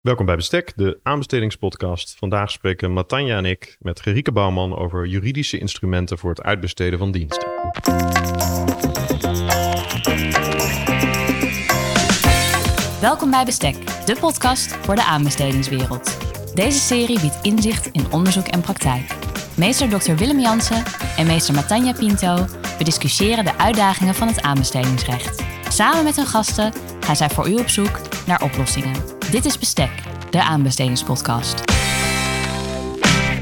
Welkom bij Bestek, de aanbestedingspodcast. Vandaag spreken Matanja en ik met Gerike Bouwman over juridische instrumenten voor het uitbesteden van diensten. Welkom bij Bestek, de podcast voor de aanbestedingswereld. Deze serie biedt inzicht in onderzoek en praktijk. Meester Dr. Willem Jansen en meester Matanja Pinto bediscussiëren de uitdagingen van het aanbestedingsrecht. Samen met hun gasten gaan zij voor u op zoek naar oplossingen. Dit is Bestek, de aanbestedingspodcast.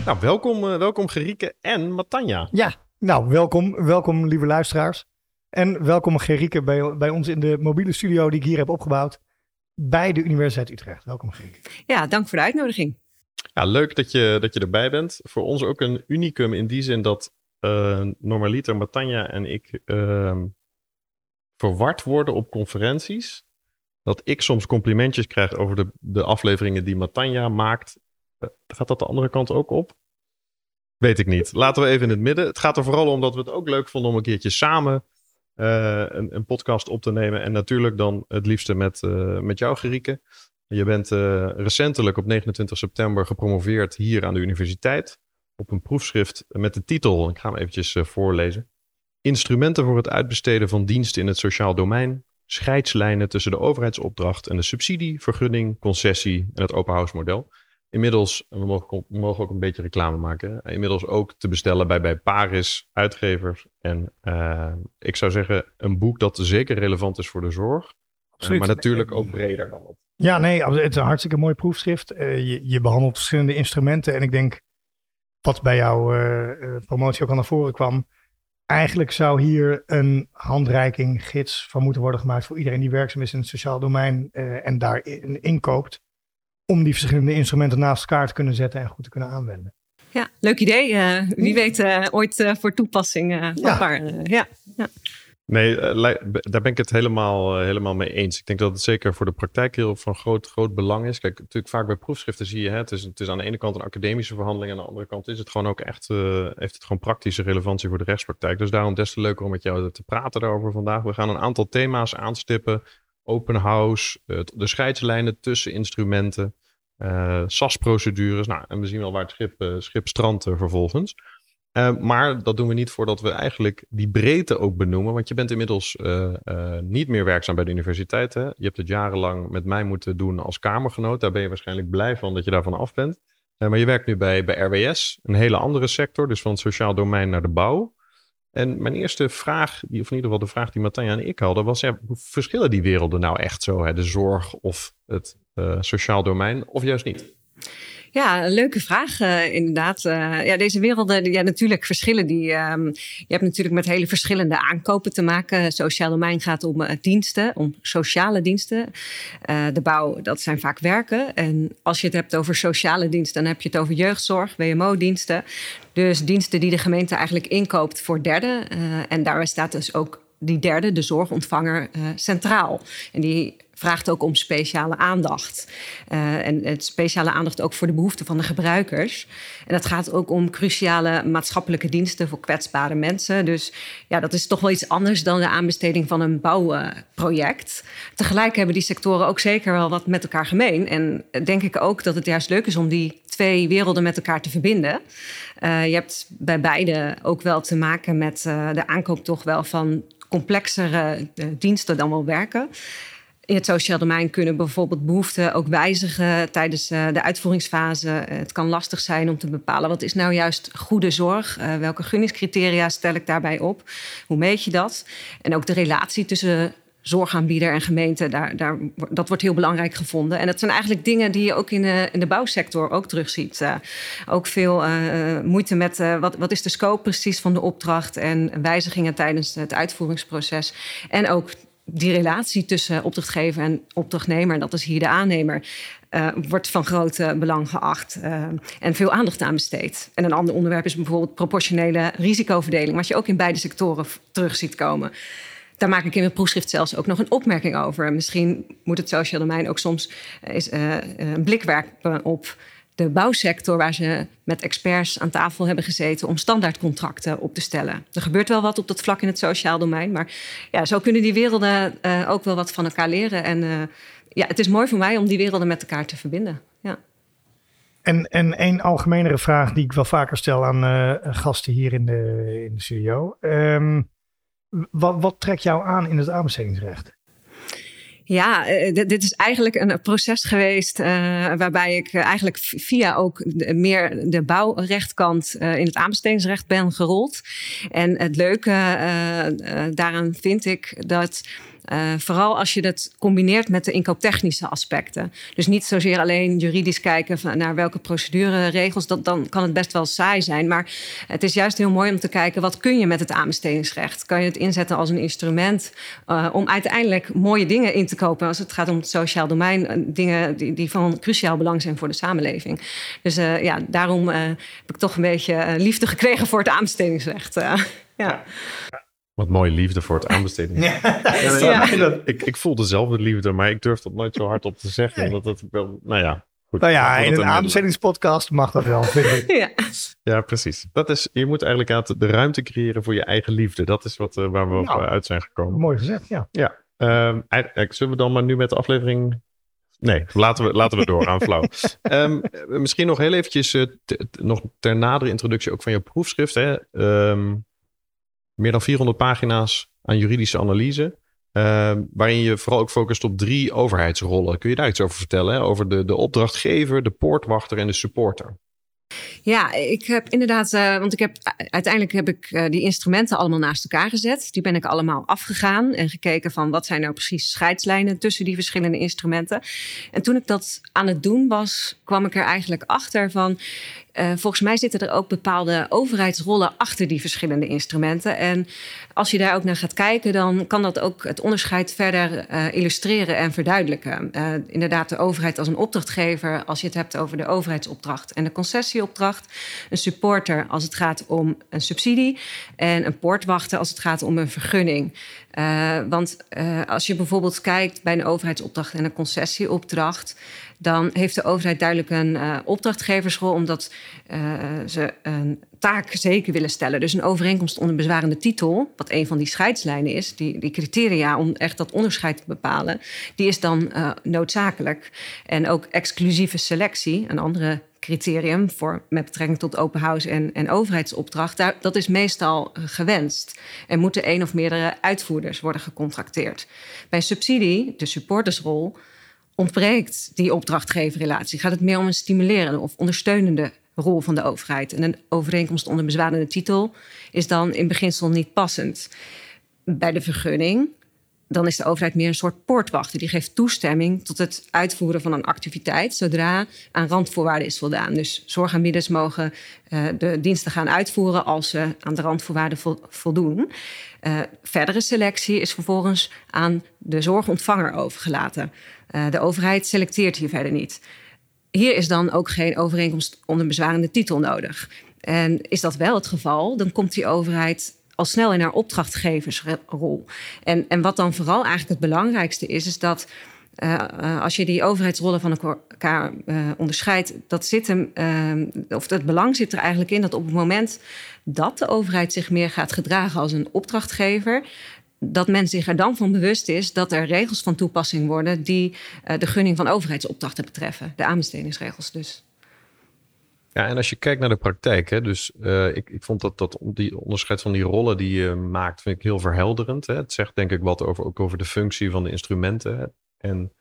Nou, welkom, uh, welkom Gerike en Matanja. Ja, nou, welkom, welkom lieve luisteraars. En welkom Gerike bij, bij ons in de mobiele studio die ik hier heb opgebouwd bij de Universiteit Utrecht. Welkom Gerike. Ja, dank voor de uitnodiging. Ja, leuk dat je, dat je erbij bent. Voor ons ook een unicum in die zin dat uh, normaliter Matanja en ik uh, verward worden op conferenties. Dat ik soms complimentjes krijg over de, de afleveringen die Matanja maakt. Uh, gaat dat de andere kant ook op? Weet ik niet. Laten we even in het midden. Het gaat er vooral om dat we het ook leuk vonden om een keertje samen uh, een, een, podcast op te nemen. En natuurlijk dan het liefste met, uh, met jou, Gerike. Je bent recentelijk op 29 september gepromoveerd hier aan de universiteit. Op een proefschrift met de titel, ik ga hem eventjes voorlezen. Instrumenten voor het uitbesteden van diensten in het sociaal domein. Scheidslijnen tussen de overheidsopdracht en de subsidie, vergunning, concessie en het open house model. Inmiddels, we mogen, we mogen ook een beetje reclame maken. Inmiddels ook te bestellen bij, bij Paris, uitgevers. En uh, ik zou zeggen, een boek dat zeker relevant is voor de zorg. Uh, maar natuurlijk ook breder dan dat. Ja, nee, het is een hartstikke mooi proefschrift. Uh, je, je, behandelt verschillende instrumenten. En ik denk, wat bij jouw promotie ook al naar voren kwam. Eigenlijk zou hier een handreiking, gids van moeten worden gemaakt voor iedereen die werkzaam is in het sociaal domein en daarin inkoopt om die verschillende instrumenten naast elkaar te kunnen zetten en goed te kunnen aanwenden. Ja, leuk idee. Uh, wie weet uh, ooit voor toepassing. Ja. ja. ja. Nee, daar ben ik het helemaal, helemaal mee eens. Ik denk dat het zeker voor de praktijk heel van groot, groot belang is. Kijk, natuurlijk vaak bij proefschriften zie je, hè, het, is, het is aan de ene kant een academische verhandeling, aan de andere kant is het gewoon ook echt, heeft het gewoon praktische relevantie voor de rechtspraktijk. Dus daarom des te leuker om met jou te praten daarover vandaag. We gaan een aantal thema's aanstippen open house, de scheidslijnen tussen instrumenten, uh, SAS-procedures. Nou, en we zien wel waar het schip, schip strandt vervolgens. maar dat doen we niet voordat we eigenlijk die breedte ook benoemen. Want je bent inmiddels niet meer werkzaam bij de universiteit. Je hebt het jarenlang met mij moeten doen als kamergenoot. Daar ben je waarschijnlijk blij van dat je daarvan af bent. maar je werkt nu bij, bij RWS, een hele andere sector. Dus van het sociaal domein naar de bouw. En mijn eerste vraag, of in ieder geval de vraag die Matanja en ik hadden, was: ja, hoe verschillen die werelden nou echt zo? Hè? De zorg of het sociaal domein, of juist niet? Ja, een leuke vraag uh, inderdaad. Uh, ja, deze werelden, ja, natuurlijk verschillen die. Um, je hebt natuurlijk met hele verschillende aankopen te maken. Sociaal domein gaat om uh, diensten, om sociale diensten. de bouw, dat zijn vaak werken. En als je het hebt over sociale diensten, dan heb je het over jeugdzorg, WMO-diensten. Dus diensten die de gemeente eigenlijk inkoopt voor derden. en daarbij staat dus ook die derde, de zorgontvanger, centraal. En die vraagt ook om speciale aandacht. Uh, en het speciale aandacht ook voor de behoeften van de gebruikers. En dat gaat ook om cruciale maatschappelijke diensten voor kwetsbare mensen. Dus ja, dat is toch wel iets anders dan de aanbesteding van een bouwproject. Tegelijk hebben die sectoren ook zeker wel wat met elkaar gemeen. En denk ik ook dat het juist leuk is om die twee werelden met elkaar te verbinden. Uh, je hebt bij beide ook wel te maken met uh, de aankoop toch wel van complexere diensten dan wel werken in het sociaal domein kunnen bijvoorbeeld behoeften ook wijzigen tijdens uh, de uitvoeringsfase. Uh, het kan lastig zijn om te bepalen wat is nou juist goede zorg. Uh, welke gunningscriteria stel ik daarbij op? Hoe meet je dat? En ook de relatie tussen zorgaanbieder en gemeente, daar, daar, dat wordt heel belangrijk gevonden. En dat zijn eigenlijk dingen die je ook in de, in de bouwsector ook terugziet. Uh, ook veel moeite met wat, wat is de scope precies van de opdracht en wijzigingen tijdens het uitvoeringsproces. En ook die relatie tussen opdrachtgever en opdrachtnemer, dat is hier de aannemer, uh, wordt van groot belang geacht uh, en veel aandacht aan besteed. En een ander onderwerp is bijvoorbeeld proportionele risicoverdeling, wat je ook in beide sectoren terug ziet komen. Daar maak ik in mijn proefschrift zelfs ook nog een opmerking over. Misschien moet het sociaal domein ook soms is, een blik werpen op de bouwsector, waar ze met experts aan tafel hebben gezeten om standaardcontracten op te stellen. Er gebeurt wel wat op dat vlak in het sociaal domein, maar ja, zo kunnen die werelden uh, ook wel wat van elkaar leren. En uh, ja, het is mooi voor mij om die werelden met elkaar te verbinden. Ja. En, en een algemenere vraag die ik wel vaker stel aan uh, gasten hier in de, in de studio. Um, wat, wat trekt jou aan in het aanbestedingsrecht? Ja, eh, dit is eigenlijk een proces geweest uh, waarbij ik eigenlijk via ook meer de bouwrechtkant uh, in het aanbestedingsrecht ben gerold. En het leuke daaraan vind ik dat uh, vooral als je dat combineert met de inkooptechnische aspecten. Dus niet zozeer alleen juridisch kijken naar welke procedureregels, dat, dan kan het best wel saai zijn. Maar het is juist heel mooi om te kijken wat kun je met het aanbestedingsrecht. Kan je het inzetten als een instrument uh, om uiteindelijk mooie dingen in te kopen als het gaat om het sociaal domein, uh, dingen die, die van cruciaal belang zijn voor de samenleving. Dus ja, daarom heb ik toch een beetje liefde gekregen voor het aanbestedingsrecht. ja. Wat mooie liefde voor het aanbesteden. Ja. Ik, ik voel dezelfde liefde, maar ik durf dat nooit zo hard op te zeggen. Omdat het wel, nou ja. Goed, nou ja, in een aanbestedingspodcast mag dat wel, vind ik. Ja. ja, precies. Dat is, je moet eigenlijk de ruimte creëren voor je eigen liefde. Dat is wat, uh, waar we nou, op uit zijn gekomen. Mooi gezegd, ja. Ja. Um, zullen we dan maar nu met de aflevering Nee, laten we, laten we doorgaan, flauw. Um, misschien nog heel eventjes, uh, nog ter nadere introductie ook van je proefschrift. Hè? Um, meer dan 400 pagina's aan juridische analyse. Uh, waarin je vooral ook focust op drie overheidsrollen. Kun je daar iets over vertellen? Over de, de opdrachtgever, de poortwachter en de supporter. Ja, ik heb inderdaad, uh, want ik heb uiteindelijk heb ik uh, die instrumenten allemaal naast elkaar gezet. Die ben ik allemaal afgegaan en gekeken van wat zijn nou precies scheidslijnen tussen die verschillende instrumenten. En toen ik dat aan het doen was, kwam ik er eigenlijk achter van uh, volgens mij zitten er ook bepaalde overheidsrollen achter die verschillende instrumenten. En als je daar ook naar gaat kijken, dan kan dat ook het onderscheid verder uh, illustreren en verduidelijken. Uh, inderdaad, de overheid als een opdrachtgever, als je het hebt over de overheidsopdracht en de concessieopdracht. Een supporter als het gaat om een subsidie. En een poortwachter als het gaat om een vergunning. Uh, want uh, als je bijvoorbeeld kijkt bij een overheidsopdracht en een concessieopdracht, dan heeft de overheid duidelijk een uh, opdrachtgeversrol omdat ze een taak zeker willen stellen. Dus een overeenkomst onder bezwarende titel, wat een van die scheidslijnen is, die, die criteria om echt dat onderscheid te bepalen, die is dan noodzakelijk. En ook exclusieve selectie, een andere criterium voor, met betrekking tot open house en, en overheidsopdracht, dat is meestal gewenst. Er moeten één of meerdere uitvoerders worden gecontracteerd. Bij subsidie, de supportersrol, ontbreekt die opdrachtgeverrelatie. Gaat het meer om een stimulerende of ondersteunende rol van de overheid. En een overeenkomst onder bezwarende titel is dan in beginsel niet passend. Bij de vergunning dan is de overheid meer een soort poortwachter. Die geeft toestemming tot het uitvoeren van een activiteit zodra aan randvoorwaarden is voldaan. Dus zorgaanbieders mogen uh, de diensten gaan uitvoeren als ze aan de randvoorwaarden voldoen. Uh, verdere selectie is vervolgens aan de zorgontvanger overgelaten. Uh, de overheid selecteert hier verder niet. Hier is dan ook geen overeenkomst onder bezwarende titel nodig. En is dat wel het geval, dan komt die overheid al snel in haar opdrachtgeversrol. En, en wat dan vooral eigenlijk het belangrijkste is, is dat uh, als je die overheidsrollen van elkaar uh, onderscheidt, dat zit hem, of het belang zit er eigenlijk in dat op het moment dat de overheid zich meer gaat gedragen als een opdrachtgever, dat men zich er dan van bewust is dat er regels van toepassing worden die de gunning van overheidsopdrachten betreffen, de aanbestedingsregels dus. Ja, en als je kijkt naar de praktijk, hè, dus uh, ik, ik vond dat, dat die onderscheid van die rollen die je maakt, vind ik heel verhelderend. Hè. Het zegt denk ik wat over, ook over de functie van de instrumenten. Hè. En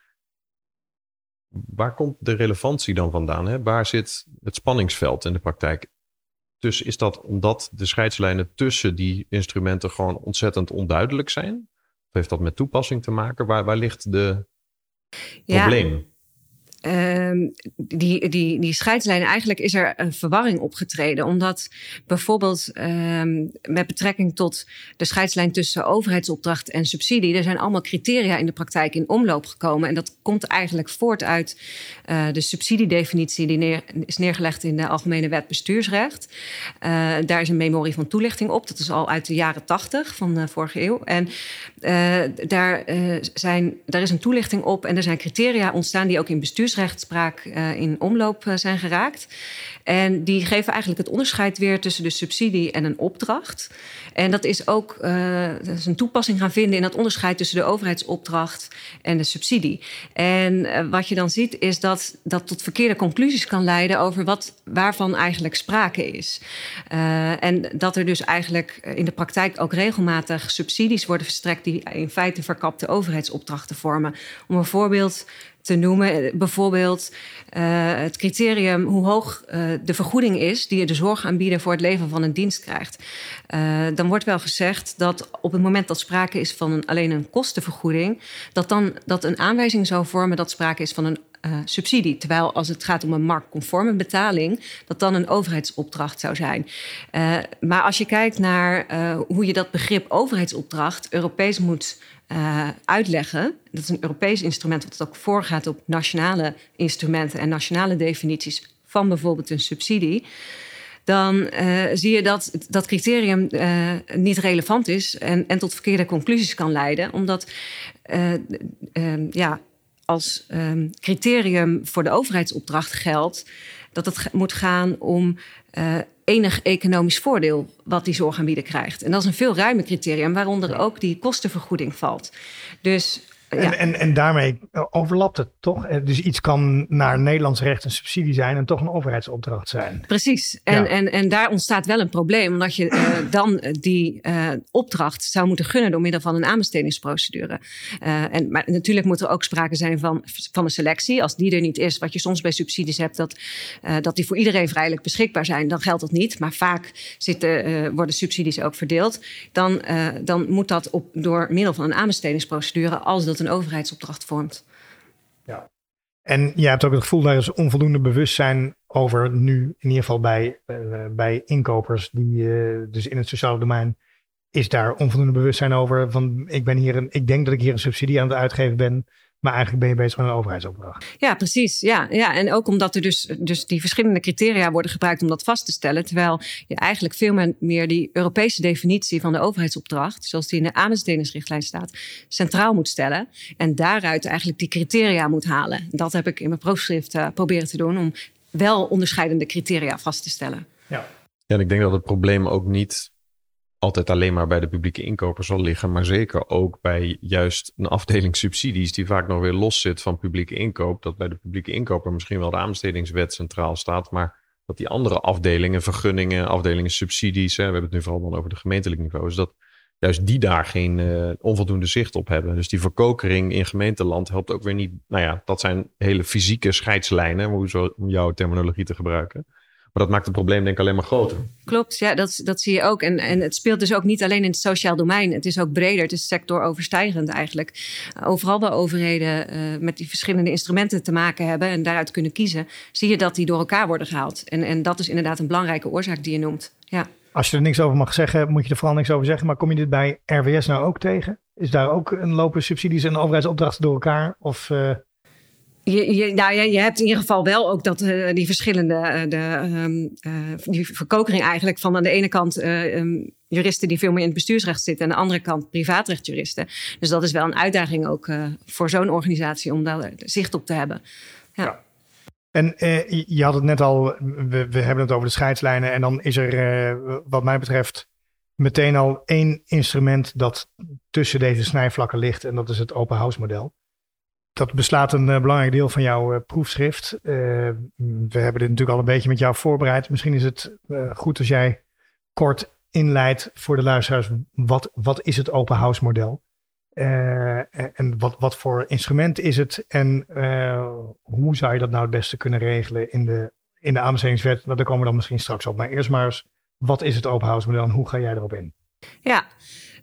waar komt de relevantie dan vandaan? Hè? Waar zit het spanningsveld in de praktijk? Dus is dat omdat de scheidslijnen tussen die instrumenten gewoon ontzettend onduidelijk zijn? Of heeft dat met toepassing te maken? Waar, waar ligt de ja. probleem? Um, die, die, die scheidslijnen, eigenlijk is er een verwarring opgetreden. Omdat bijvoorbeeld um, met betrekking tot de scheidslijn tussen overheidsopdracht en subsidie, er zijn allemaal criteria in de praktijk in omloop gekomen. En dat komt eigenlijk voort uit uh, de subsidiedefinitie die neer, is neergelegd in de Algemene Wet Bestuursrecht. Uh, daar is een memorie van toelichting op. Dat is al uit de jaren tachtig van de vorige eeuw. En uh, daar, zijn, daar is een toelichting op en er zijn criteria ontstaan die ook in bestuursrecht bestuursrechtspraak in omloop zijn geraakt. En die geven eigenlijk het onderscheid weer tussen de subsidie en een opdracht. En dat is ook is een toepassing gaan vinden in dat onderscheid tussen de overheidsopdracht en de subsidie. En wat je dan ziet is dat dat tot verkeerde conclusies kan leiden over wat, waarvan eigenlijk sprake is. en dat er dus eigenlijk in de praktijk ook regelmatig subsidies worden verstrekt die in feite verkapte overheidsopdrachten vormen. Om een voorbeeld te noemen. Bijvoorbeeld uh, het criterium hoe hoog uh, de vergoeding is die de zorgaanbieder voor het leveren van een dienst krijgt. Uh, dan wordt wel gezegd dat op het moment dat sprake is van een, alleen een kostenvergoeding, dat dan dat een aanwijzing zou vormen dat sprake is van een subsidie. Terwijl als het gaat om een marktconforme betaling, dat dan een overheidsopdracht zou zijn. Maar als je kijkt naar hoe je dat begrip overheidsopdracht Europees moet uitleggen, dat is een Europees instrument wat ook voorgaat op nationale instrumenten en nationale definities van bijvoorbeeld een subsidie dan uh, zie je dat dat criterium uh, niet relevant is en, en tot verkeerde conclusies kan leiden. Omdat uh, ja, als um, criterium voor de overheidsopdracht geldt dat het moet gaan om uh, enig economisch voordeel wat die zorgaanbieder krijgt. En dat is een veel ruimer criterium, waaronder ook die kostenvergoeding valt. Dus en, en, en daarmee overlapt het toch? Eh, dus iets kan naar Nederlands recht een subsidie zijn en toch een overheidsopdracht zijn. Precies. En, ja. en, en daar ontstaat wel een probleem, omdat je uh, dan die uh, opdracht zou moeten gunnen door middel van een aanbestedingsprocedure. Uh, en, maar natuurlijk moet er ook sprake zijn van, van een selectie. Als die er niet is, wat je soms bij subsidies hebt, dat, dat die voor iedereen vrijelijk beschikbaar zijn, dan geldt dat niet. Maar vaak zitten, worden subsidies ook verdeeld. Dan, dan moet dat op, door middel van een aanbestedingsprocedure, als dat een overheidsopdracht vormt. Ja. En je hebt ook het gevoel, daar is onvoldoende bewustzijn over nu, in ieder geval bij, uh, bij inkopers, die uh, dus in het sociale domein, is daar onvoldoende bewustzijn over. Van ik ben hier een, ik denk dat ik hier een subsidie aan het uitgeven ben. Maar eigenlijk ben je bezig met een overheidsopdracht. Ja, precies. Ja, ja. En ook omdat er dus, dus die verschillende criteria worden gebruikt om dat vast te stellen. Terwijl je eigenlijk veel meer die Europese definitie van de overheidsopdracht, zoals die in de aanbestedingsrichtlijn staat, centraal moet stellen. En daaruit eigenlijk die criteria moet halen. Dat heb ik in mijn proefschrift uh, proberen te doen om wel onderscheidende criteria vast te stellen. Ja. ja, en ik denk dat het probleem ook niet altijd alleen maar bij de publieke inkoper zal liggen, maar zeker ook bij juist een afdeling subsidies die vaak nog weer los zit van publieke inkoop. Dat bij de publieke inkoper misschien wel de aanbestedingswet centraal staat, maar dat die andere afdelingen, vergunningen, afdelingen subsidies, hè, we hebben het nu vooral dan over de gemeentelijk niveau, is dat juist die daar geen uh, onvoldoende zicht op hebben. Dus die verkokering in gemeenteland helpt ook weer niet. Nou ja, dat zijn hele fysieke scheidslijnen, om jouw terminologie te gebruiken. Maar dat maakt het probleem denk ik alleen maar groter. Klopt, ja, dat, dat zie je ook. En, en het speelt dus ook niet alleen in het sociaal domein. Het is ook breder. Het is sectoroverstijgend eigenlijk. Overal waar overheden uh, met die verschillende instrumenten te maken hebben en daaruit kunnen kiezen, zie je dat die door elkaar worden gehaald. En, en dat is inderdaad een belangrijke oorzaak die je noemt. Ja. Als je er niks over mag zeggen, moet je er vooral niks over zeggen. Maar kom je dit bij RWS nou ook tegen? Is daar ook een lopen subsidies en overheidsopdrachten door elkaar? Of... Uh... Je, je, nou ja, je hebt in ieder geval wel ook dat uh, die verschillende, uh, de, um, uh, die verkokering eigenlijk van aan de ene kant um, juristen die veel meer in het bestuursrecht zitten en aan de andere kant privaatrechtjuristen. Dus dat is wel een uitdaging ook voor zo'n organisatie om daar zicht op te hebben. Ja. ja. En je had het net al, we, we, hebben het over de scheidslijnen en dan is er wat mij betreft meteen al één instrument dat tussen deze snijvlakken ligt en dat is het open house model dat beslaat een uh, belangrijk deel van jouw uh, proefschrift. Uh, we hebben dit natuurlijk al een beetje met jou voorbereid. Misschien is het goed als jij kort inleidt voor de luisteraars. Wat, wat is het open house model? en wat, wat voor instrument is het? En hoe zou je dat nou het beste kunnen regelen in de, in de aanbestedingswet? Nou, daar komen we dan misschien straks op. Maar eerst maar eens, wat is het open house model en hoe ga jij erop in? Ja,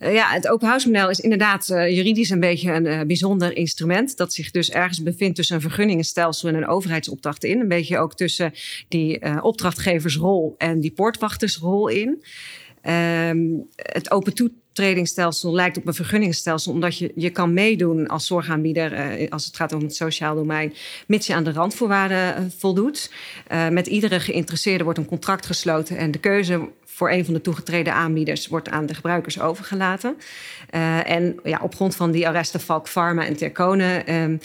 uh, ja, het open house model is inderdaad uh, juridisch een beetje een uh, bijzonder instrument. Dat zich dus ergens bevindt tussen een vergunningenstelsel en een overheidsopdracht in. Een beetje ook tussen die opdrachtgeversrol en die poortwachtersrol in. Um, het open toetredingsstelsel lijkt op een vergunningsstelsel, omdat je, je kan meedoen als zorgaanbieder als het gaat om het sociaal domein, mits je aan de randvoorwaarden voldoet. Met iedere geïnteresseerde wordt een contract gesloten en de keuze voor een van de toegetreden aanbieders wordt aan de gebruikers overgelaten. Uh, en ja, op grond van die arresten Valk Pharma en Tercone um,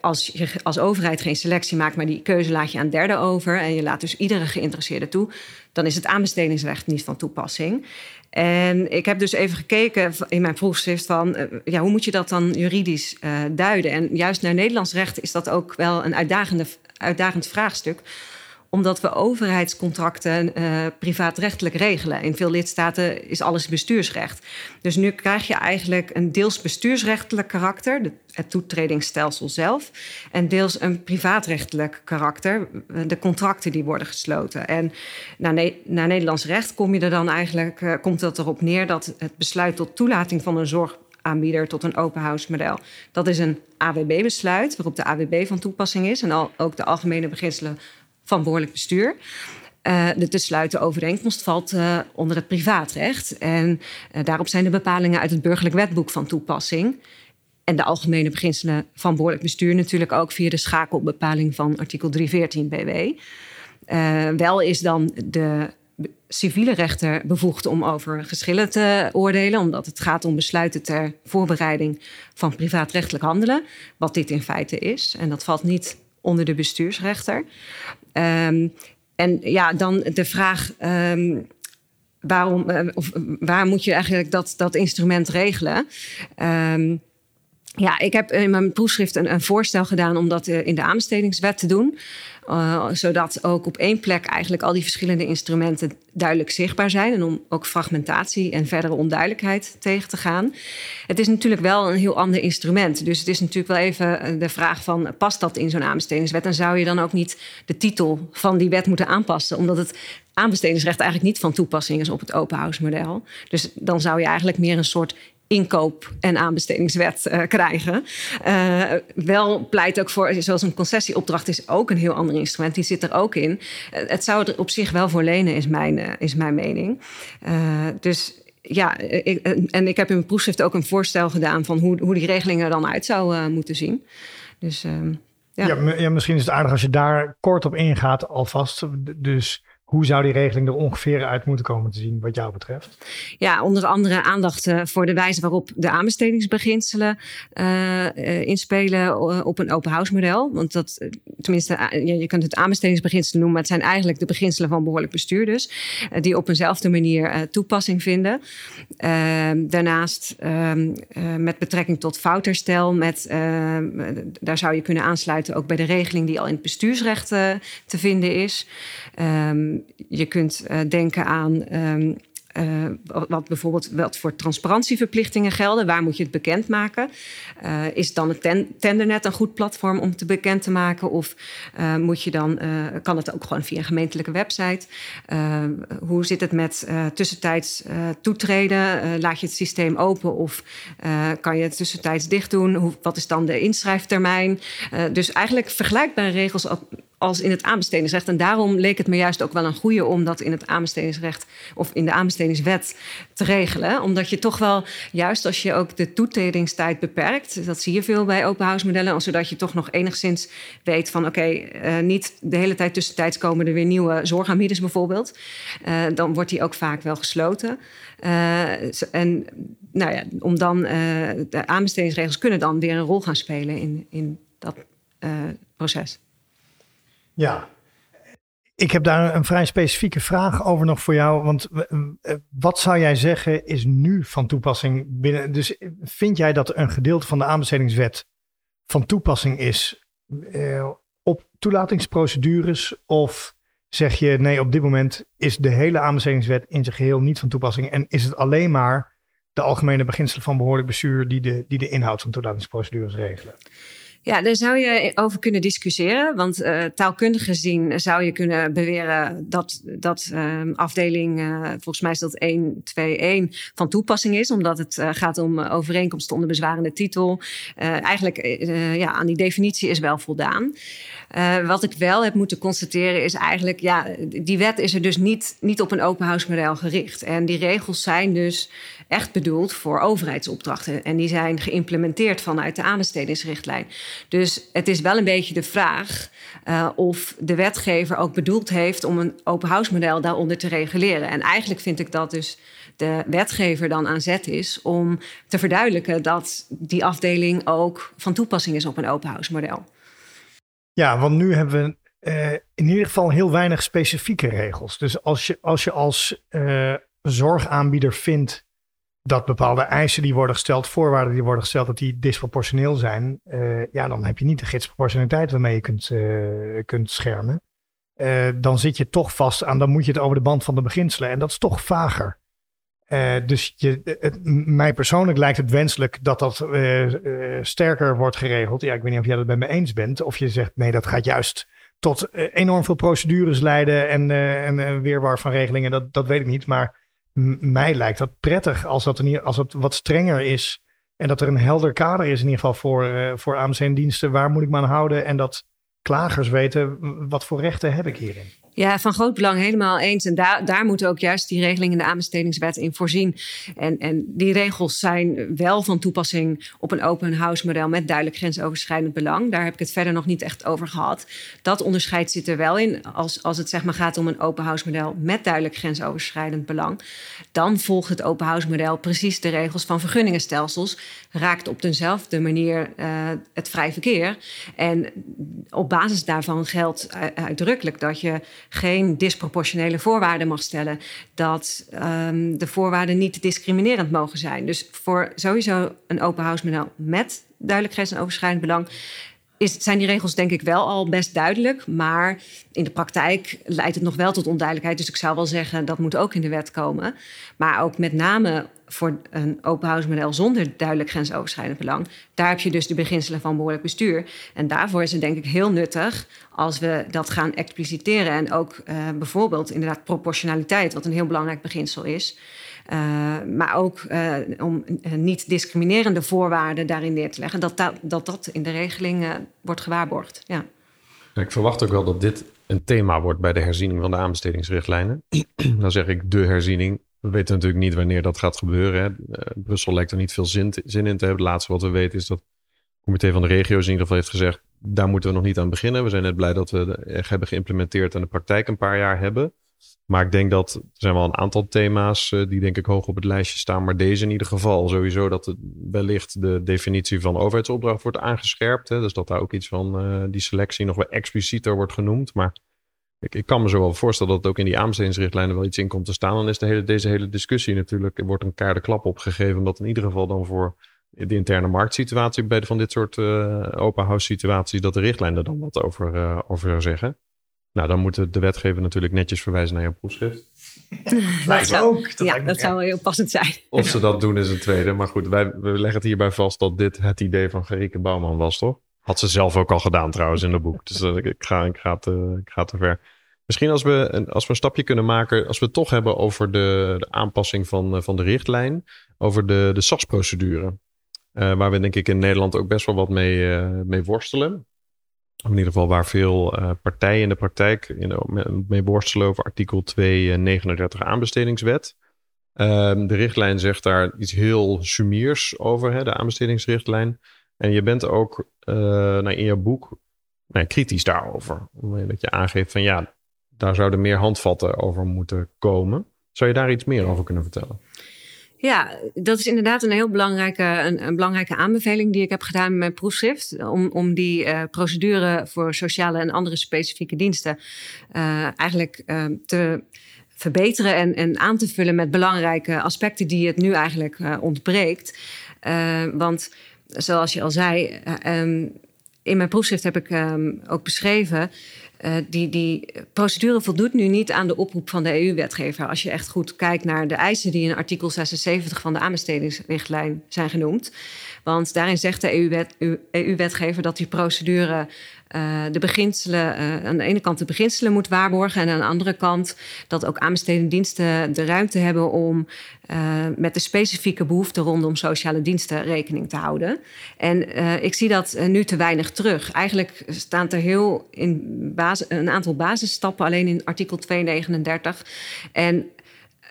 als je als overheid geen selectie maakt, maar die keuze laat je aan derden over en je laat dus iedere geïnteresseerde toe, dan is het aanbestedingsrecht niet van toepassing. En ik heb dus even gekeken in mijn proefschrift van uh, ja, hoe moet je dat dan juridisch uh, duiden? En juist naar Nederlands recht is dat ook wel een uitdagende, uitdagend vraagstuk omdat we overheidscontracten uh, privaatrechtelijk regelen. In veel lidstaten is alles bestuursrecht. Dus nu krijg je eigenlijk een deels bestuursrechtelijk karakter, het toetredingsstelsel zelf, en deels een privaatrechtelijk karakter, de contracten die worden gesloten. En naar, naar Nederlands recht kom je er dan eigenlijk, uh, komt dat erop neer dat het besluit tot toelating van een zorgaanbieder tot een open house model. Dat is een AWB-besluit, waarop de AWB van toepassing is en al, ook de algemene beginselen van behoorlijk bestuur. Uh, de te sluiten overeenkomst valt uh, onder het privaatrecht. En uh, daarop zijn de bepalingen uit het burgerlijk wetboek van toepassing. En de algemene beginselen van behoorlijk bestuur natuurlijk ook via de schakelbepaling van artikel 314 BW. wel is dan de civiele rechter bevoegd om over geschillen te oordelen, omdat het gaat om besluiten ter voorbereiding van privaatrechtelijk handelen, wat dit in feite is. En dat valt niet onder de bestuursrechter. Um, en ja, dan de vraag. Um, waarom, uh, of waar moet je eigenlijk dat, dat instrument regelen? Um, ja, ik heb in mijn proefschrift een, een voorstel gedaan om dat in de aanbestedingswet te doen. Uh, zodat ook op één plek eigenlijk al die verschillende instrumenten duidelijk zichtbaar zijn. En om ook fragmentatie en verdere onduidelijkheid tegen te gaan. Het is natuurlijk wel een heel ander instrument. Dus het is natuurlijk wel even eh, de vraag van past dat in zo'n aanbestedingswet? En zou je dan ook niet de titel van die wet moeten aanpassen? Omdat het aanbestedingsrecht eigenlijk niet van toepassing is op het open house model. Dus dan zou je eigenlijk meer een soort inkoop- en aanbestedingswet uh, krijgen. Uh, wel pleit ook voor, zoals een concessieopdracht is ook een heel ander instrument. Die zit er ook in. Uh, het zou er op zich wel voor lenen, is mijn, is mijn mening. dus ja, ik, en ik heb in mijn proefschrift ook een voorstel gedaan van hoe, hoe die regeling er dan uit zou moeten zien. Dus ehm. Ja, ja. misschien is het aardig als je daar kort op ingaat alvast. Dus hoe zou die regeling er ongeveer uit moeten komen te zien, wat jou betreft? Ja, onder andere aandacht uh, voor de wijze waarop de aanbestedingsbeginselen uh, uh, inspelen op een open house model. Want dat, tenminste, je kunt het aanbestedingsbeginselen noemen, maar het zijn eigenlijk de beginselen van behoorlijk bestuur dus, die op eenzelfde manier toepassing vinden. Ehm, daarnaast ehm, met betrekking tot foutherstel, met, ehm, daar zou je kunnen aansluiten ook bij de regeling die al in het bestuursrecht te vinden is. Je kunt uh, denken aan um, uh, wat bijvoorbeeld wat voor transparantieverplichtingen gelden. Waar moet je het bekendmaken? Uh, is dan het ten tendernet een goed platform om te bekend te maken? Of moet je dan, kan het ook gewoon via een gemeentelijke website? hoe zit het met tussentijds toetreden? laat je het systeem open of kan je het tussentijds dicht doen? Hoe, wat is dan de inschrijftermijn? dus eigenlijk vergelijkbare regels als in het aanbestedingsrecht. En daarom leek het me juist ook wel een goede om dat in het aanbestedingsrecht of in de aanbestedingswet te regelen. Omdat je toch wel, juist als je ook de toetredingstijd beperkt, dat zie je veel bij open house zodat je toch nog enigszins weet van oké, uh, niet de hele tijd tussentijds komen er weer nieuwe zorgaanbieders bijvoorbeeld. Uh, dan wordt die ook vaak wel gesloten. Uh, en nou ja, om dan de aanbestedingsregels kunnen dan weer een rol gaan spelen in, in dat proces. Ja, ik heb daar een vrij specifieke vraag over nog voor jou. Want eh, wat zou jij zeggen is nu van toepassing binnen? Dus vind jij dat een gedeelte van de aanbestedingswet van toepassing is eh, op toelatingsprocedures? Of zeg je nee, op dit moment is de hele aanbestedingswet in zijn geheel niet van toepassing en is het alleen maar de algemene beginselen van behoorlijk bestuur die de, die de inhoud van toelatingsprocedures regelen? Ja, daar zou je over kunnen discussiëren. Want uh, taalkundig gezien zou je kunnen beweren dat, dat uh, afdeling, uh, volgens mij is dat 121, van toepassing is. Omdat het gaat om overeenkomsten onder bezwarende titel. eigenlijk ja, aan die definitie is wel voldaan. wat ik wel heb moeten constateren is eigenlijk, ja, die wet is er dus niet, niet op een open house model gericht. En die regels zijn dus echt bedoeld voor overheidsopdrachten. En die zijn geïmplementeerd vanuit de aanbestedingsrichtlijn. Dus het is wel een beetje de vraag uh, of de wetgever ook bedoeld heeft om een open house model daaronder te reguleren. En eigenlijk vind ik dat dus de wetgever dan aan zet is om te verduidelijken dat die afdeling ook van toepassing is op een open house model. Ja, want nu hebben we uh, in ieder geval heel weinig specifieke regels. Dus als je als, je als uh, zorgaanbieder vindt dat bepaalde eisen die worden gesteld, voorwaarden die worden gesteld, dat die disproportioneel zijn, uh, ja, dan heb je niet de gidsproportionaliteit waarmee je kunt, kunt schermen. dan zit je toch vast aan, dan moet je het over de band van de beginselen. En dat is toch vager. Dus je, mij persoonlijk lijkt het wenselijk dat dat sterker wordt geregeld. Ja, ik weet niet of jij dat met me eens bent. Of je zegt nee, dat gaat juist tot enorm veel procedures leiden en, en weerwar van regelingen. Dat, dat weet ik niet. Maar mij lijkt dat prettig als dat, in, als het wat strenger is. En dat er een helder kader is in ieder geval voor, voor AMC-diensten. Waar moet ik me aan houden? En dat klagers weten wat voor rechten heb ik hierin. Ja, van groot belang helemaal eens. En daar, daar moeten ook juist die regelingen in de aanbestedingswet in voorzien. En, en die regels zijn wel van toepassing op een open house model met duidelijk grensoverschrijdend belang. Daar heb ik het verder nog niet echt over gehad. Dat onderscheid zit er wel in. Als, als het zeg maar gaat om een open house model met duidelijk grensoverschrijdend belang, dan volgt het open house model precies de regels van vergunningenstelsels. Raakt op dezelfde manier uh, het vrij verkeer. En op basis daarvan geldt uitdrukkelijk dat je geen disproportionele voorwaarden mag stellen. Dat um, de voorwaarden niet discriminerend mogen zijn. Dus voor sowieso een open house model met duidelijk grensoverschrijdend belang is, zijn die regels denk ik wel al best duidelijk. Maar in de praktijk leidt het nog wel tot onduidelijkheid. Dus ik zou wel zeggen dat moet ook in de wet komen. Maar ook met name voor een open house model zonder duidelijk grensoverschrijdend belang. Daar heb je dus de beginselen van behoorlijk bestuur. En daarvoor is het denk ik heel nuttig als we dat gaan expliciteren. En ook uh, bijvoorbeeld inderdaad proportionaliteit, wat een heel belangrijk beginsel is. Uh, maar ook uh, om niet discriminerende voorwaarden daarin neer te leggen, dat dat, dat, dat in de regeling wordt gewaarborgd. Ja. Ik verwacht ook wel dat dit een thema wordt bij de herziening van de aanbestedingsrichtlijnen. Dan zeg ik de herziening. We weten natuurlijk niet wanneer dat gaat gebeuren. Hè. Brussel lijkt er niet veel zin, zin, in te hebben. Het laatste wat we weten is dat het comité van de regio's in ieder geval heeft gezegd... daar moeten we nog niet aan beginnen. We zijn net blij dat we het hebben geïmplementeerd en de praktijk een paar jaar hebben. Maar ik denk dat er zijn wel een aantal thema's uh, die denk ik hoog op het lijstje staan. Maar deze in ieder geval sowieso dat het wellicht de definitie van overheidsopdracht wordt aangescherpt. Hè? Dus dat daar ook iets van uh, die selectie nog wel explicieter wordt genoemd. Maar ik, ik, kan me zo wel voorstellen dat het ook in die aanbestedingsrichtlijnen wel iets in komt te staan. Dan is de hele, deze hele discussie natuurlijk, er wordt een kaarde klap opgegeven. Omdat in ieder geval dan voor de interne marktsituatie bij de, van dit soort uh, open house situaties, dat de richtlijn er dan wat over, over zou zeggen. Nou, dan moet de wetgever natuurlijk netjes verwijzen naar je proefschrift. dat zou, ook. Dat ja, dat zou heel passend zijn. Of ze dat doen is een tweede. Maar goed, wij, we leggen het hierbij vast dat dit het idee van Gerike Bouwman was, toch? Had ze zelf ook al gedaan trouwens in het boek. Dus uh, ik, ga, ik, ga te, ik ga te ver. Misschien als we, als we een stapje kunnen maken, als we het toch hebben over de, de aanpassing van, eh, van de richtlijn, over de, de SAS-procedure. Uh, waar we denk ik in Nederland ook best wel wat mee, mee worstelen in ieder geval waar veel partijen in de praktijk in, mee worstelen over artikel 239 aanbestedingswet. Um, de richtlijn zegt daar iets heel sumiers over, hè, de aanbestedingsrichtlijn. En je bent ook uh, nou, in je boek nou, kritisch daarover. Dat je aangeeft van ja, daar zouden meer handvatten over moeten komen. Zou je daar iets meer over kunnen vertellen? Ja, dat is inderdaad een heel belangrijke, een, een, belangrijke aanbeveling die ik heb gedaan met mijn proefschrift. Om, om die uh, procedure voor sociale en andere specifieke diensten uh, eigenlijk te verbeteren en, en aan te vullen met belangrijke aspecten die het nu eigenlijk ontbreekt. want zoals je al zei, um, in mijn proefschrift heb ik um, ook beschreven uh, die, die procedure voldoet nu niet aan de oproep van de EU-wetgever. Als je echt goed kijkt naar de eisen die in artikel 76 van de aanbestedingsrichtlijn zijn genoemd. Want daarin zegt de EU-wetgever e dat die procedure uh, de beginselen, uh, aan de ene kant de beginselen moet waarborgen en aan de andere kant dat ook aanbestedende diensten de ruimte hebben om uh, met de specifieke behoeften rondom sociale diensten rekening te houden. En ik zie dat nu te weinig terug. Eigenlijk staan er heel in basis, een aantal basisstappen alleen in artikel 239. En